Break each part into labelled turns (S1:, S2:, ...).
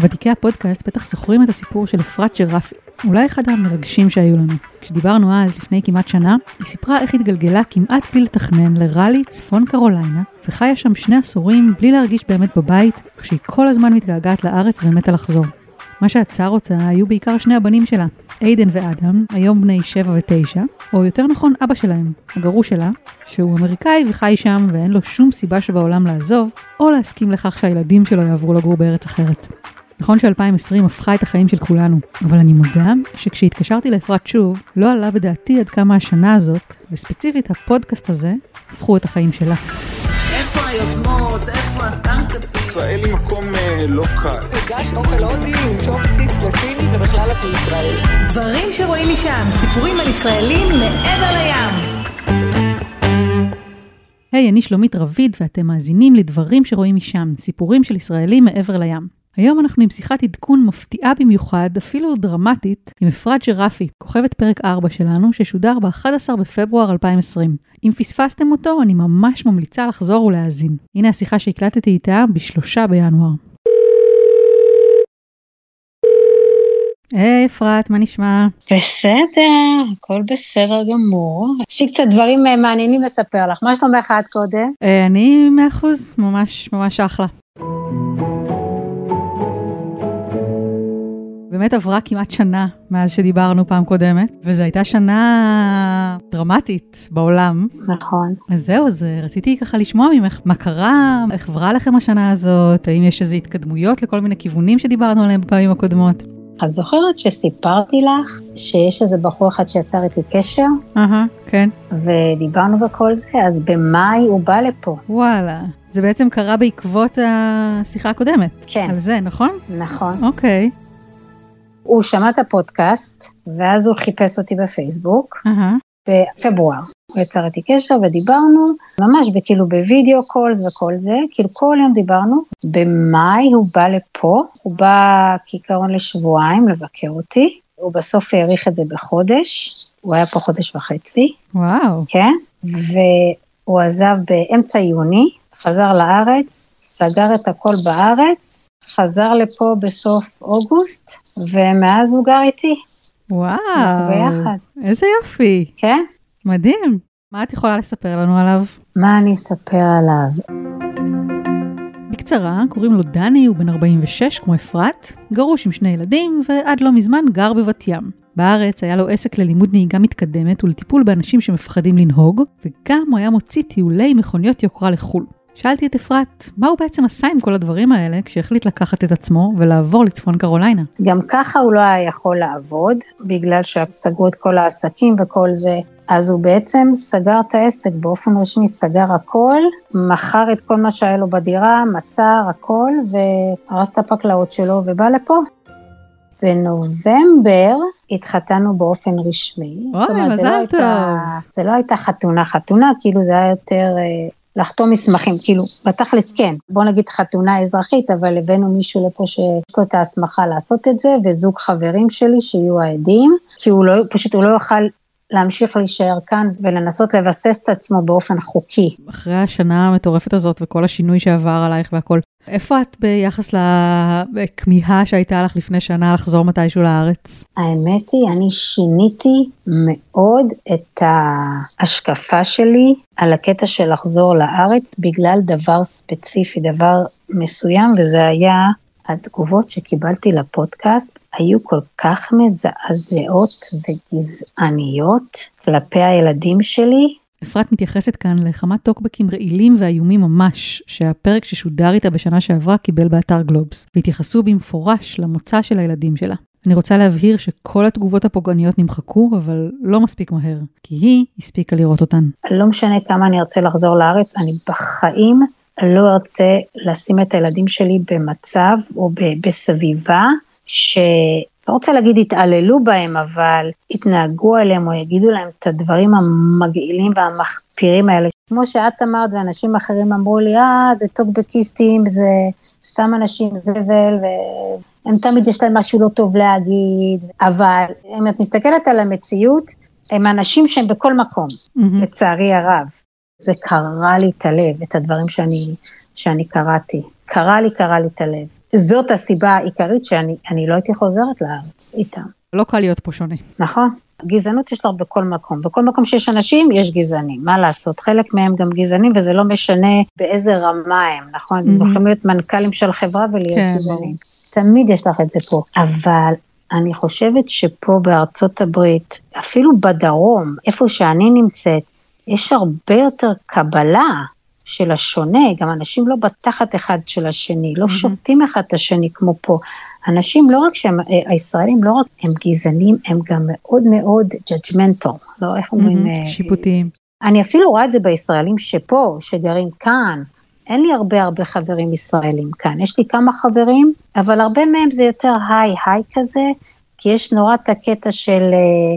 S1: ותיקי הפודקאסט בטח זוכרים את הסיפור של אפרת ג'רפי, אולי אחד המרגשים שהיו לנו. כשדיברנו אז, לפני כמעט שנה, היא סיפרה איך התגלגלה כמעט בלי לתכנן לראלי צפון קרוליינה, וחיה שם שני עשורים בלי להרגיש באמת בבית, כשהיא כל הזמן מתגעגעת לארץ ומתה לחזור. מה שעצר אותה היו בעיקר שני הבנים שלה, איידן ואדם, היום בני 7 ו-9, או יותר נכון אבא שלהם, הגרוש שלה, שהוא אמריקאי וחי שם ואין לו שום סיבה שבעולם לעזוב, או להסכים לכך שהילדים שלו יעברו לגור בארץ אחרת. נכון ש-2020 הפכה את החיים של כולנו, אבל אני מודה שכשהתקשרתי לאפרת שוב, לא עלה בדעתי עד כמה השנה הזאת, וספציפית הפודקאסט הזה, הפכו את החיים שלה.
S2: איפה היוזמות? איפה הסטארט-אפים?
S3: ישראל היא מקום אה, לא קל.
S2: הגשת אוכל הודי עם לסיני ובכלל את מישראל.
S4: דברים שרואים משם, סיפורים על ישראלים מעבר לים.
S1: היי, אני שלומית רביד, ואתם מאזינים לדברים שרואים משם, סיפורים של ישראלים מעבר לים. היום אנחנו עם שיחת עדכון מפתיעה במיוחד, אפילו דרמטית, עם אפרת ג'רפי, כוכבת פרק 4 שלנו, ששודר ב-11 בפברואר 2020. אם פספסתם אותו, אני ממש ממליצה לחזור ולהאזין. הנה השיחה שהקלטתי איתה בשלושה בינואר. היי אפרת, מה נשמע?
S5: בסדר, הכל בסדר גמור. יש לי קצת דברים אה, מעניינים לספר לך. מה שלומך את קודם?
S1: אה, אני מאה אחוז, ממש ממש אחלה. באמת עברה כמעט שנה מאז שדיברנו פעם קודמת, וזו הייתה שנה דרמטית בעולם.
S5: נכון.
S1: אז זהו, אז אה, רציתי ככה לשמוע ממך מה קרה, איך עברה לכם השנה הזאת, האם יש איזה התקדמויות לכל מיני כיוונים שדיברנו עליהם בפעמים הקודמות?
S5: את זוכרת שסיפרתי לך שיש איזה בחור אחד שיצר איתי קשר,
S1: אהה, כן.
S5: ודיברנו וכל זה, אז במאי הוא בא לפה.
S1: וואלה. זה בעצם קרה בעקבות השיחה הקודמת.
S5: כן.
S1: על זה, נכון?
S5: נכון.
S1: אוקיי.
S5: הוא שמע את הפודקאסט, ואז הוא חיפש אותי בפייסבוק,
S1: אהה.
S5: בפברואר. הוא יצר איתי קשר ודיברנו, ממש כאילו בווידאו קולס וכל זה, כאילו כל יום דיברנו. במאי הוא בא לפה, הוא בא כעיקרון לשבועיים לבקר אותי, הוא בסוף האריך את זה בחודש, הוא היה פה חודש וחצי,
S1: וואו.
S5: כן? והוא עזב באמצע יוני, חזר לארץ, סגר את הכל בארץ, חזר לפה בסוף אוגוסט, ומאז הוא גר איתי,
S1: וואו.
S5: ביחד.
S1: איזה יופי.
S5: כן?
S1: מדהים. מה את יכולה לספר לנו עליו?
S5: מה אני אספר עליו?
S1: בקצרה, קוראים לו דני, הוא בן 46 כמו אפרת, גרוש עם שני ילדים, ועד לא מזמן גר בבת ים. בארץ היה לו עסק ללימוד נהיגה מתקדמת ולטיפול באנשים שמפחדים לנהוג, וגם הוא היה מוציא טיולי מכוניות יוקרה לחו"ל. שאלתי את אפרת, מה הוא בעצם עשה עם כל הדברים האלה כשהחליט לקחת את עצמו ולעבור לצפון קרוליינה?
S5: גם ככה הוא לא היה יכול לעבוד, בגלל שסגרו את כל העסקים וכל זה. אז הוא בעצם סגר את העסק באופן רשמי, סגר הכל, מכר את כל מה שהיה לו בדירה, מסר הכל, והרס את הפקלאות שלו ובא לפה. בנובמבר התחתנו באופן רשמי.
S1: אוי,
S5: זה
S1: מזל
S5: לא הייתה-
S1: טוב.
S5: זה לא הייתה חתונה חתונה, כאילו זה היה יותר אה, לחתום מסמכים, כאילו, בתכלס כן. בוא נגיד חתונה אזרחית, אבל הבאנו מישהו לפה שיש לו את ההסמכה לעשות את זה, וזוג חברים שלי שיהיו העדים, כי הוא לא, פשוט הוא לא יוכל להמשיך להישאר כאן ולנסות לבסס את עצמו באופן חוקי.
S1: אחרי השנה המטורפת הזאת וכל השינוי שעבר עלייך והכל, איפה את ביחס לכמיהה שהייתה לך לפני שנה לחזור מתישהו לארץ?
S5: האמת היא, אני שיניתי מאוד את ההשקפה שלי על הקטע של לחזור לארץ בגלל דבר ספציפי, דבר מסוים, וזה היה התגובות שקיבלתי לפודקאסט היו כל כך מזעזעות וגזעניות כלפי הילדים שלי.
S1: אפרת מתייחסת כאן לכמה טוקבקים רעילים ואיומים ממש, שהפרק ששודר איתה בשנה שעברה קיבל באתר גלובס, והתייחסו במפורש למוצא של הילדים שלה. אני רוצה להבהיר שכל התגובות הפוגעניות נמחקו, אבל לא מספיק מהר, כי היא הספיקה לראות אותן.
S5: לא משנה כמה אני ארצה לחזור לארץ, אני בחיים לא ארצה לשים את הילדים שלי במצב או בסביבה ש... לא רוצה להגיד התעללו בהם, אבל התנהגו עליהם או יגידו להם את הדברים המגעילים והמחפירים האלה. כמו שאת אמרת ואנשים אחרים אמרו לי, אה, זה טוקבקיסטים, זה סתם אנשים זבל, והם תמיד יש להם משהו לא טוב להגיד, אבל אם את מסתכלת על המציאות, הם אנשים שהם בכל מקום,
S1: מהמם.
S5: לצערי הרב. זה קרע לי את הלב, את הדברים שאני, שאני קראתי. קרע לי, קרע לי את הלב. זאת הסיבה העיקרית שאני אני לא הייתי חוזרת לארץ איתם.
S1: לא קל להיות פה שונה.
S5: נכון. גזענות יש לך בכל מקום, בכל מקום שיש אנשים יש גזענים, מה לעשות, חלק מהם גם גזענים וזה לא משנה באיזה רמה הם, נכון? הם
S1: מהמם.
S5: יכולים להיות מנכ"לים של חברה ולהיות
S1: כן,
S5: גזענים. תמיד יש לך את זה פה, אבל אני חושבת שפה בארצות הברית, אפילו בדרום, איפה שאני נמצאת, יש הרבה יותר קבלה של השונה, גם אנשים לא בתחת אחד של השני, לא שופטים אחד את השני כמו פה. אנשים לא רק שהם, אה, הישראלים לא רק הם גזענים, הם גם מאוד מאוד judgmental, לא איך אומרים? אה,
S1: שיפוטיים.
S5: אני אפילו רואה את זה בישראלים שפה, שגרים כאן. אין לי הרבה הרבה חברים ישראלים כאן, יש לי כמה חברים, אבל הרבה מהם זה יותר היי היי כזה, כי יש נורא את הקטע של, אה,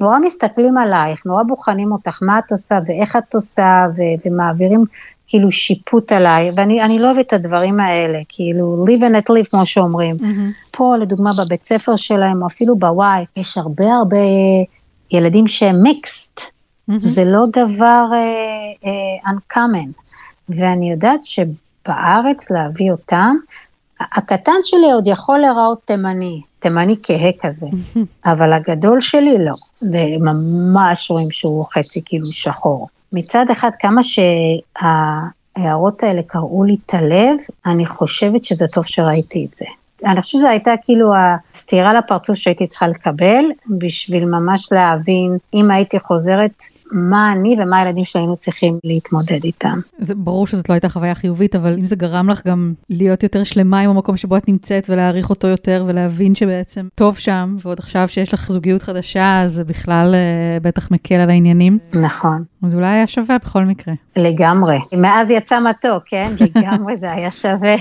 S5: נורא מסתכלים עלייך, נורא בוחנים אותך, מה את עושה ואיך את עושה, ו- ומעבירים כאילו שיפוט עליי, ואני אני לא אוהבת את הדברים האלה, כאילו live and let live כמו שאומרים.
S1: מהמם.
S5: פה לדוגמה בבית ספר שלהם, או אפילו בוואי, יש הרבה הרבה ילדים שהם מיקסט,
S1: מהמם.
S5: זה לא דבר uh, uh, uncommon, ואני יודעת שבארץ להביא אותם, הקטן שלי עוד יכול להיראות תימני, תימני כהה כזה, אבל הגדול שלי לא, וממש רואים שהוא חצי כאילו שחור. מצד אחד, כמה שההערות האלה קרעו לי את הלב, אני חושבת שזה טוב שראיתי את זה. אני חושבת שזו הייתה כאילו הסטירה לפרצוף שהייתי צריכה לקבל, בשביל ממש להבין, אם הייתי חוזרת, מה אני ומה הילדים שלי היינו צריכים להתמודד איתם.
S1: זה ברור שזאת לא הייתה חוויה חיובית, אבל אם זה גרם לך גם להיות יותר שלמה עם המקום שבו את נמצאת ולהעריך אותו יותר ולהבין שבעצם טוב שם, ועוד עכשיו שיש לך זוגיות חדשה, זה בכלל אה, בטח מקל על העניינים.
S5: נכון,
S1: אז אולי היה שווה בכל מקרה.
S5: לגמרי. מאז יצא מתוק, כן? לגמרי זה היה שווה.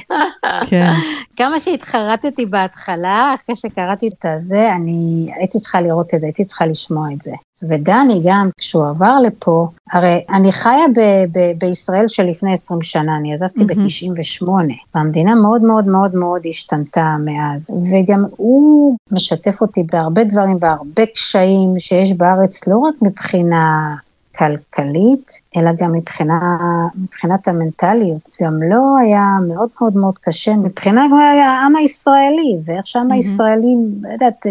S1: כן.
S5: כמה שהתחרטתי בהתחלה, אחרי שקראתי את הזה, אני הייתי צריכה לראות את זה, הייתי צריכה לשמוע את זה. ודני גם, כשהוא עבר לפה, הרי אני חיה ב- ב- בישראל של לפני 20 שנה, אני עזבתי
S1: מהמם.
S5: ב-98, והמדינה מאוד מאוד מאוד מאוד השתנתה מאז, וגם הוא משתף אותי בהרבה דברים והרבה קשיים שיש בארץ, לא רק מבחינה כלכלית, אלא גם מבחינה, מבחינת המנטליות. גם לו היה מאוד מאוד מאוד קשה מבחינה גם העם הישראלי, ואיך שהעם
S1: מהמם.
S5: הישראלי, לא יודעת,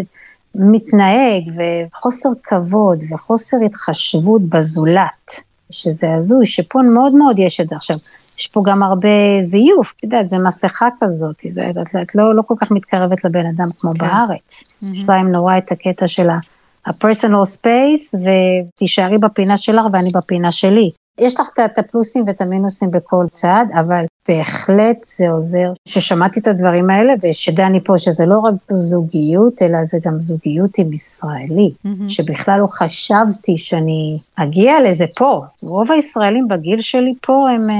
S5: מתנהג, וחוסר כבוד וחוסר התחשבות בזולת, שזה הזוי, שפה מאוד מאוד יש את זה. עכשיו, יש פה גם הרבה זיוף, את יודעת, זה מסכה כזאת, זה, את יודעת, לא, לא כל כך מתקרבת לבן אדם כמו
S1: כן.
S5: בארץ. יש להם נורא את הקטע של ה-personal space, ותישארי בפינה שלך ואני בפינה שלי. יש לך את- הפלוסים ואת המינוסים בכל צד, אבל בהחלט זה עוזר ששמעתי את הדברים האלה, ושדני פה שזה לא רק זוגיות, אלא זה גם זוגיות עם ישראלי,
S1: מהמם.
S5: שבכלל לא חשבתי שאני אגיע לזה פה. רוב הישראלים בגיל שלי פה הם אה,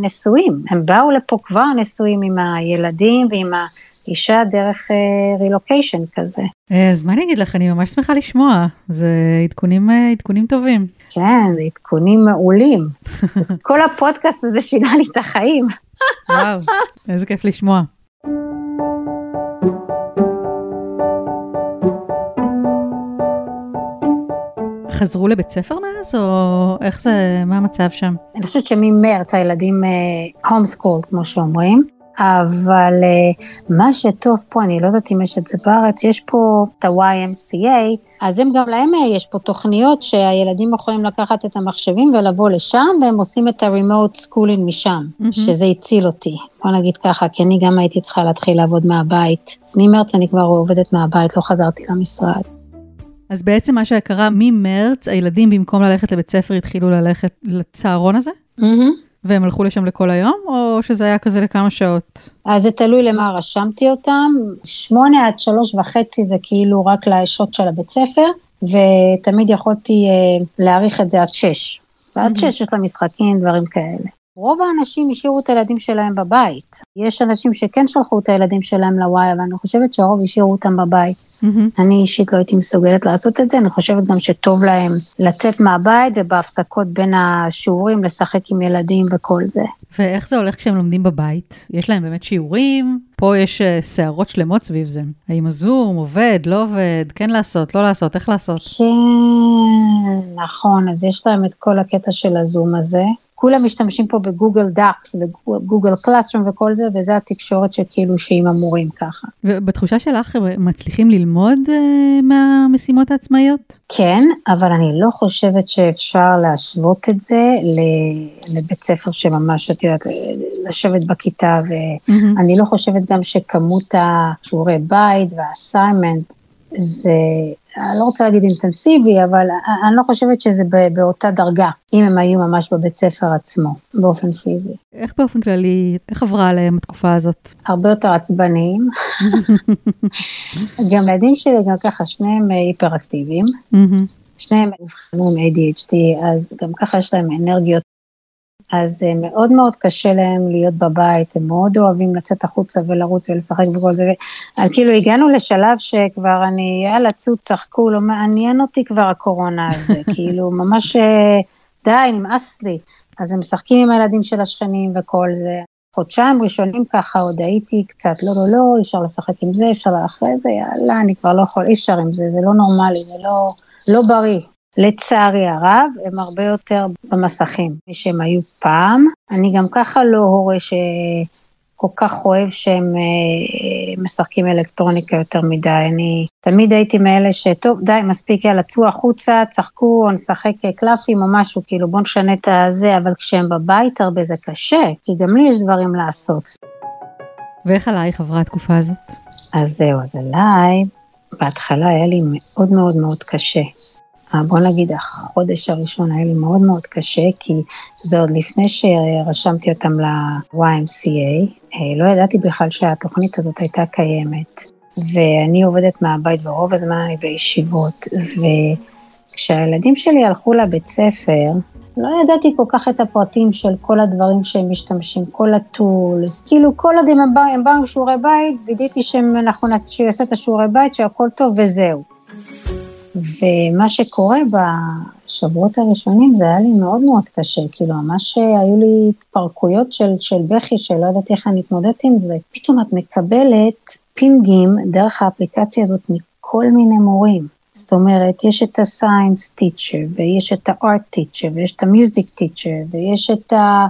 S5: נשואים, הם באו לפה כבר נשואים עם הילדים ועם האישה דרך רילוקיישן כזה.
S1: אה, אז מה אני אגיד לך, אני ממש שמחה לשמוע. זה עדכונים, אה, עדכונים טובים.
S5: כן, זה עדכונים מעולים. כל הפודקאסט הזה שינה לי את החיים.
S1: וואו, איזה כיף לשמוע. חזרו לבית ספר מאז, או איך זה, מה המצב שם?
S5: אני חושבת שממרץ הילדים הום סקול, כמו שאומרים, אבל אה, מה שטוב פה, אני לא יודעת אם יש את זה בארץ, יש פה את ה-YMCA, אז הם גם להם אה, יש פה תוכניות שהילדים יכולים לקחת את המחשבים ולבוא לשם, והם עושים את ה-remote schooling משם,
S1: מהמם.
S5: שזה הציל אותי. בוא נגיד ככה, כי אני גם הייתי צריכה להתחיל לעבוד מהבית. ממרץ אני כבר עובדת מהבית, לא חזרתי למשרד.
S1: אז בעצם מה שקרה ממרץ, הילדים במקום ללכת לבית ספר התחילו ללכת לצהרון הזה,
S5: מהמם.
S1: והם הלכו לשם לכל היום, או שזה היה כזה לכמה שעות?
S5: אז זה תלוי למה רשמתי אותם, שמונה עד שלוש וחצי זה כאילו רק לשעות של הבית ספר, ותמיד יכולתי אה, להאריך את זה עד שש. ועד שש יש לה משחקים, דברים כאלה. רוב האנשים השאירו את הילדים שלהם בבית. יש אנשים שכן שלחו את הילדים שלהם לוואי, אבל אני חושבת שהרוב השאירו אותם בבית.
S1: מהמם.
S5: אני אישית לא הייתי מסוגלת לעשות את זה, אני חושבת גם שטוב להם לצאת מהבית ובהפסקות בין השיעורים לשחק עם ילדים וכל זה.
S1: ואיך זה הולך כשהם לומדים בבית? יש להם באמת שיעורים? פה יש אה, סערות שלמות סביב זה. האם הזום עובד, לא עובד, כן לעשות, לא לעשות, איך לעשות?
S5: כן, נכון, אז יש להם את כל הקטע של הזום הזה. כולם משתמשים פה בגוגל דאקס וגוגל קלאסרום וכל זה, וזה התקשורת שכאילו שעם המורים ככה.
S1: ובתחושה שלך מצליחים ללמוד uh, מהמשימות העצמאיות?
S5: כן, אבל אני לא חושבת שאפשר להשוות את זה לבית ספר שממש, את יודעת, לשבת בכיתה, ואני mm-hmm. לא חושבת גם שכמות השיעורי בית והאסיימנט זה, אני לא רוצה להגיד אינטנסיבי, אבל אני לא חושבת שזה באותה דרגה, אם הם היו ממש בבית ספר עצמו, באופן פיזי.
S1: איך באופן כללי, איך עברה עליהם התקופה הזאת?
S5: הרבה יותר עצבניים. גם הילדים שלי גם ככה, שניהם היפראקטיביים. שניהם נבחנו עם ADHD, אז גם ככה יש להם אנרגיות אז אה, מאוד מאוד קשה להם להיות בבית, הם מאוד אוהבים לצאת החוצה ולרוץ ולשחק וכל זה, אז כאילו הגענו לשלב שכבר אני, יאללה, צאו, צחקו, לא מעניין אותי כבר הקורונה הזה, כאילו ממש אה, די, נמאס לי. אז הם משחקים עם הילדים של השכנים וכל זה. חודשיים ראשונים ככה עוד הייתי קצת, לא, לא, לא, אי אפשר לשחק עם זה, אפשר אחרי זה, יאללה, אני כבר לא יכול, אי אפשר עם זה, זה לא נורמלי, זה לא, לא בריא. לצערי הרב, הם הרבה יותר במסכים משהם היו פעם. אני גם ככה לא הורה שכל כך אוהב שהם אה, משחקים אלקטרוניקה יותר מדי. אני תמיד הייתי מאלה שטוב, די, מספיק, יאללה, צאו החוצה, צחקו, או נשחק קלפים או משהו, כאילו בואו נשנה את הזה, אבל כשהם בבית הרבה זה קשה, כי גם לי יש דברים לעשות.
S1: ואיך עלייך עברה התקופה הזאת?
S5: אז זהו, אז עליי, בהתחלה היה לי מאוד מאוד מאוד קשה. בוא נגיד החודש הראשון היה לי מאוד מאוד קשה, כי זה עוד לפני שרשמתי אותם ל-YMCA, אה, לא ידעתי בכלל שהתוכנית הזאת הייתה קיימת, ואני עובדת מהבית ורוב הזמן אני בישיבות, וכשהילדים שלי הלכו לבית ספר, לא ידעתי כל כך את הפרטים של כל הדברים שהם משתמשים, כל הטולס, כאילו כל עוד הם באו, עם שיעורי בית, וידאתי שאנחנו נעשה, שהוא יעשה את השיעורי בית, שהכל טוב וזהו. ומה שקורה בשבועות הראשונים זה היה לי מאוד מאוד קשה, כאילו ממש היו לי התפרקויות של, של בכי שלא ידעתי איך אני אתמודד עם זה. פתאום את מקבלת פינגים דרך האפליקציה הזאת מכל מיני מורים. זאת אומרת, יש את ה-science teacher, ויש את ה-art teacher, ויש את ה-music teacher, ויש את ה...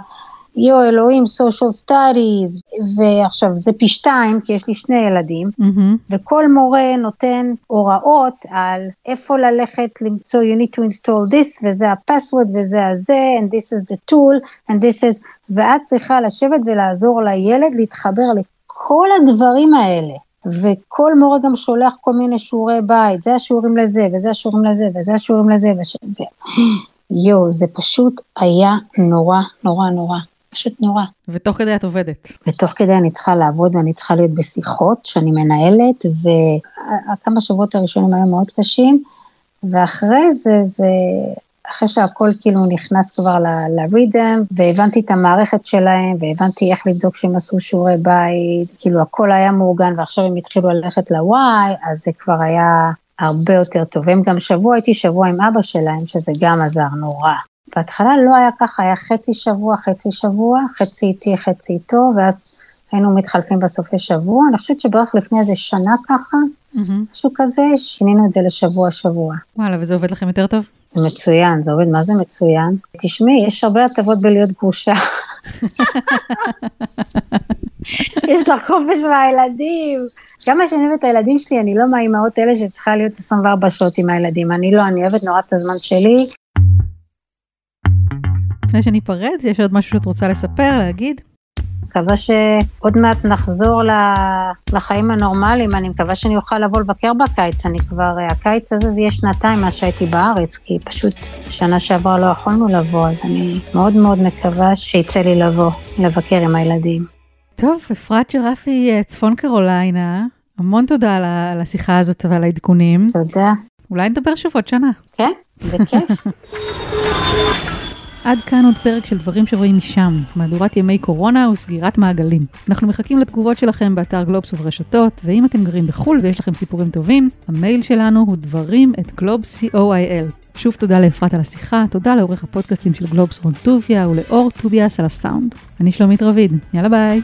S5: יו אלוהים, social studies, ועכשיו זה פי שתיים, כי יש לי שני ילדים, mm-hmm. וכל מורה נותן הוראות על איפה ללכת למצוא, you need to install this, וזה הפסווד, וזה הזה, and this is the tool, and this is, ואת צריכה לשבת ולעזור לילד להתחבר לכל הדברים האלה. וכל מורה גם שולח כל מיני שיעורי בית, זה השיעורים לזה, וזה השיעורים לזה, וזה השיעורים לזה, וש... יואו, זה פשוט היה נורא, נורא, נורא. פשוט נורא.
S1: ותוך כדי את עובדת.
S5: ותוך כדי אני צריכה לעבוד ואני צריכה להיות בשיחות שאני מנהלת, וכמה שבועות הראשונים היו מאוד קשים, ואחרי זה, זה, אחרי שהכל כאילו נכנס כבר לרידם, והבנתי את המערכת שלהם, והבנתי איך לבדוק שהם עשו שיעורי בית, כאילו הכל היה מאורגן, ועכשיו הם התחילו ללכת לוואי, אז זה כבר היה הרבה יותר טוב. והם גם שבוע, הייתי שבוע עם אבא שלהם, שזה גם עזר נורא. בהתחלה לא היה ככה, היה חצי שבוע, חצי שבוע, חצי איתי, חצי איתו, ואז היינו מתחלפים בסופי שבוע. אני חושבת שבערך לפני איזה שנה ככה, mm-hmm. משהו כזה, שינינו את זה לשבוע-שבוע.
S1: וואלה, וזה עובד לכם יותר טוב?
S5: מצוין, זה עובד, מה זה מצוין? תשמעי, יש הרבה הטבות בלהיות גרושה. יש לך חופש מהילדים. כמה שאני אוהבת את הילדים שלי, אני לא מהאימהות האלה שצריכה להיות 24 שעות עם הילדים. אני לא, אני אוהבת נורא את הזמן שלי.
S1: לפני שניפרד, יש עוד משהו שאת רוצה לספר, להגיד?
S5: מקווה שעוד מעט נחזור לחיים הנורמליים, אני מקווה שאני אוכל לבוא לבקר בקיץ, אני כבר, הקיץ הזה זה יהיה שנתיים מאז שהייתי בארץ, כי פשוט שנה שעברה לא יכולנו לבוא, אז אני מאוד מאוד מקווה שיצא לי לבוא, לבקר עם הילדים.
S1: טוב, אפרת שרפי, אה, צפון קרוליינה, המון תודה על השיחה הזאת ועל העדכונים.
S5: תודה.
S1: אולי נדבר שוב עוד שנה.
S5: כן, בכיף.
S1: עד כאן עוד פרק של דברים שרואים משם, מהדורת ימי קורונה וסגירת מעגלים. אנחנו מחכים לתגובות שלכם באתר גלובס וברשתות, ואם אתם גרים בחו"ל ויש לכם סיפורים טובים, המייל שלנו הוא דברים את גלובס co.il. שוב תודה לאפרת על השיחה, תודה לעורך הפודקאסטים של גלובס רון טוביה ולאור טוביאס על הסאונד. אני שלומית רביד, יאללה ביי.